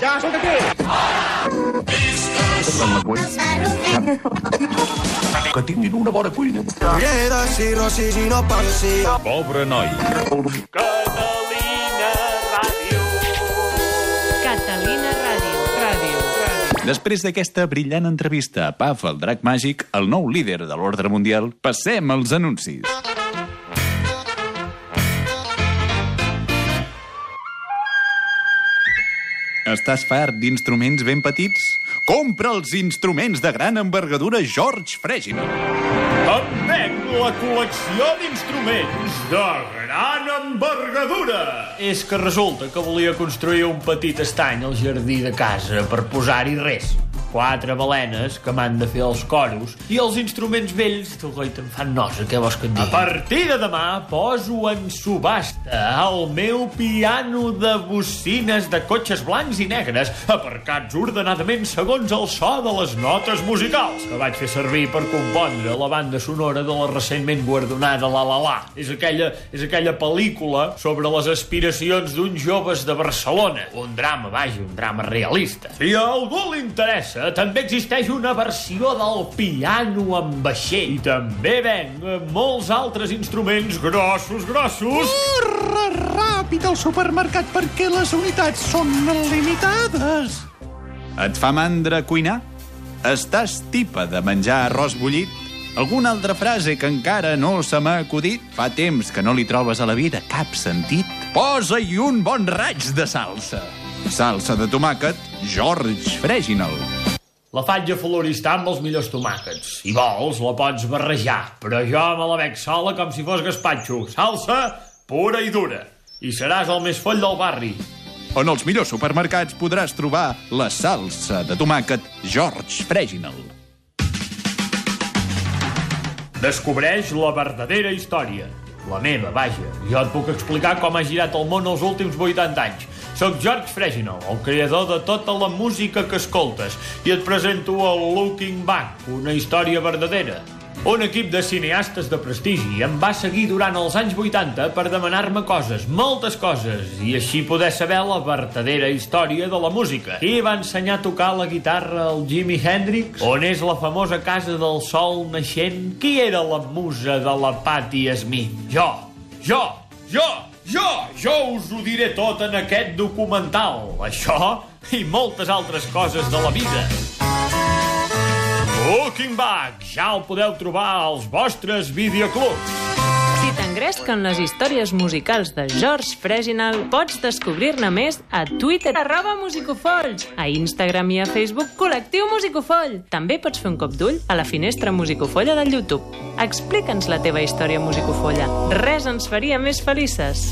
Ja sóc aquí! Que tinguin una bona cuina. Lleida, si Rossi, no passia. Pobre noi. Catalina Ràdio. Catalina Ràdio. Ràdio. Després d'aquesta brillant entrevista a Paf, el drac màgic, el nou líder de l'ordre mundial, passem als anuncis. Estàs fart d'instruments ben petits? Compra els instruments de gran envergadura George Fregina. Em venc la col·lecció d'instruments de gran envergadura. És que resulta que volia construir un petit estany al jardí de casa per posar-hi res. Quatre balenes que m'han de fer els coros i els instruments vells, tu coi, te'n fan nosa, què vols que et digui? A partir de demà poso en subhasta el meu piano de bocines de cotxes blancs i negres aparcats ordenadament segons el so de les notes musicals que vaig fer servir per compondre la banda sonora de la recentment guardonada La La La. És aquella, és aquella pel·lícula sobre les aspiracions d'uns joves de Barcelona. Un drama, vaja, un drama realista. Si a algú li interessa, també existeix una versió del piano amb vaixell. I també venc molts altres instruments grossos, grossos. Corre ràpid al supermercat perquè les unitats són limitades. Et fa mandra cuinar? Estàs tipa de menjar arròs bullit? Alguna altra frase que encara no se m'ha acudit? Fa temps que no li trobes a la vida cap sentit? Posa-hi un bon raig de salsa. Salsa de tomàquet, George Freginal. La faig a floristar amb els millors tomàquets. Si vols, la pots barrejar, però jo me la bec sola com si fos gaspatxo. Salsa pura i dura. I seràs el més foll del barri. En els millors supermercats podràs trobar la salsa de tomàquet George Freginal. Descobreix la verdadera història. La meva, vaja. Jo et puc explicar com ha girat el món els últims 80 anys. Soc George Freginal, el creador de tota la música que escoltes, i et presento el Looking Back, una història verdadera. Un equip de cineastes de prestigi em va seguir durant els anys 80 per demanar-me coses, moltes coses, i així poder saber la verdadera història de la música. Qui va ensenyar a tocar la guitarra al Jimi Hendrix? On és la famosa Casa del Sol naixent? Qui era la musa de la Patti Smith? Jo, jo, jo, jo, jo us ho diré tot en aquest documental. Això i moltes altres coses de la vida. Looking Back, ja el podeu trobar als vostres videoclubs. Si t'engresquen les històries musicals de George Freginal, pots descobrir-ne més a Twitter, arroba musicofolls, a Instagram i a Facebook, col·lectiu Musicofoll. També pots fer un cop d'ull a la finestra Musicofolla del YouTube. Explica'ns la teva història musicofolla. Res ens faria més felices.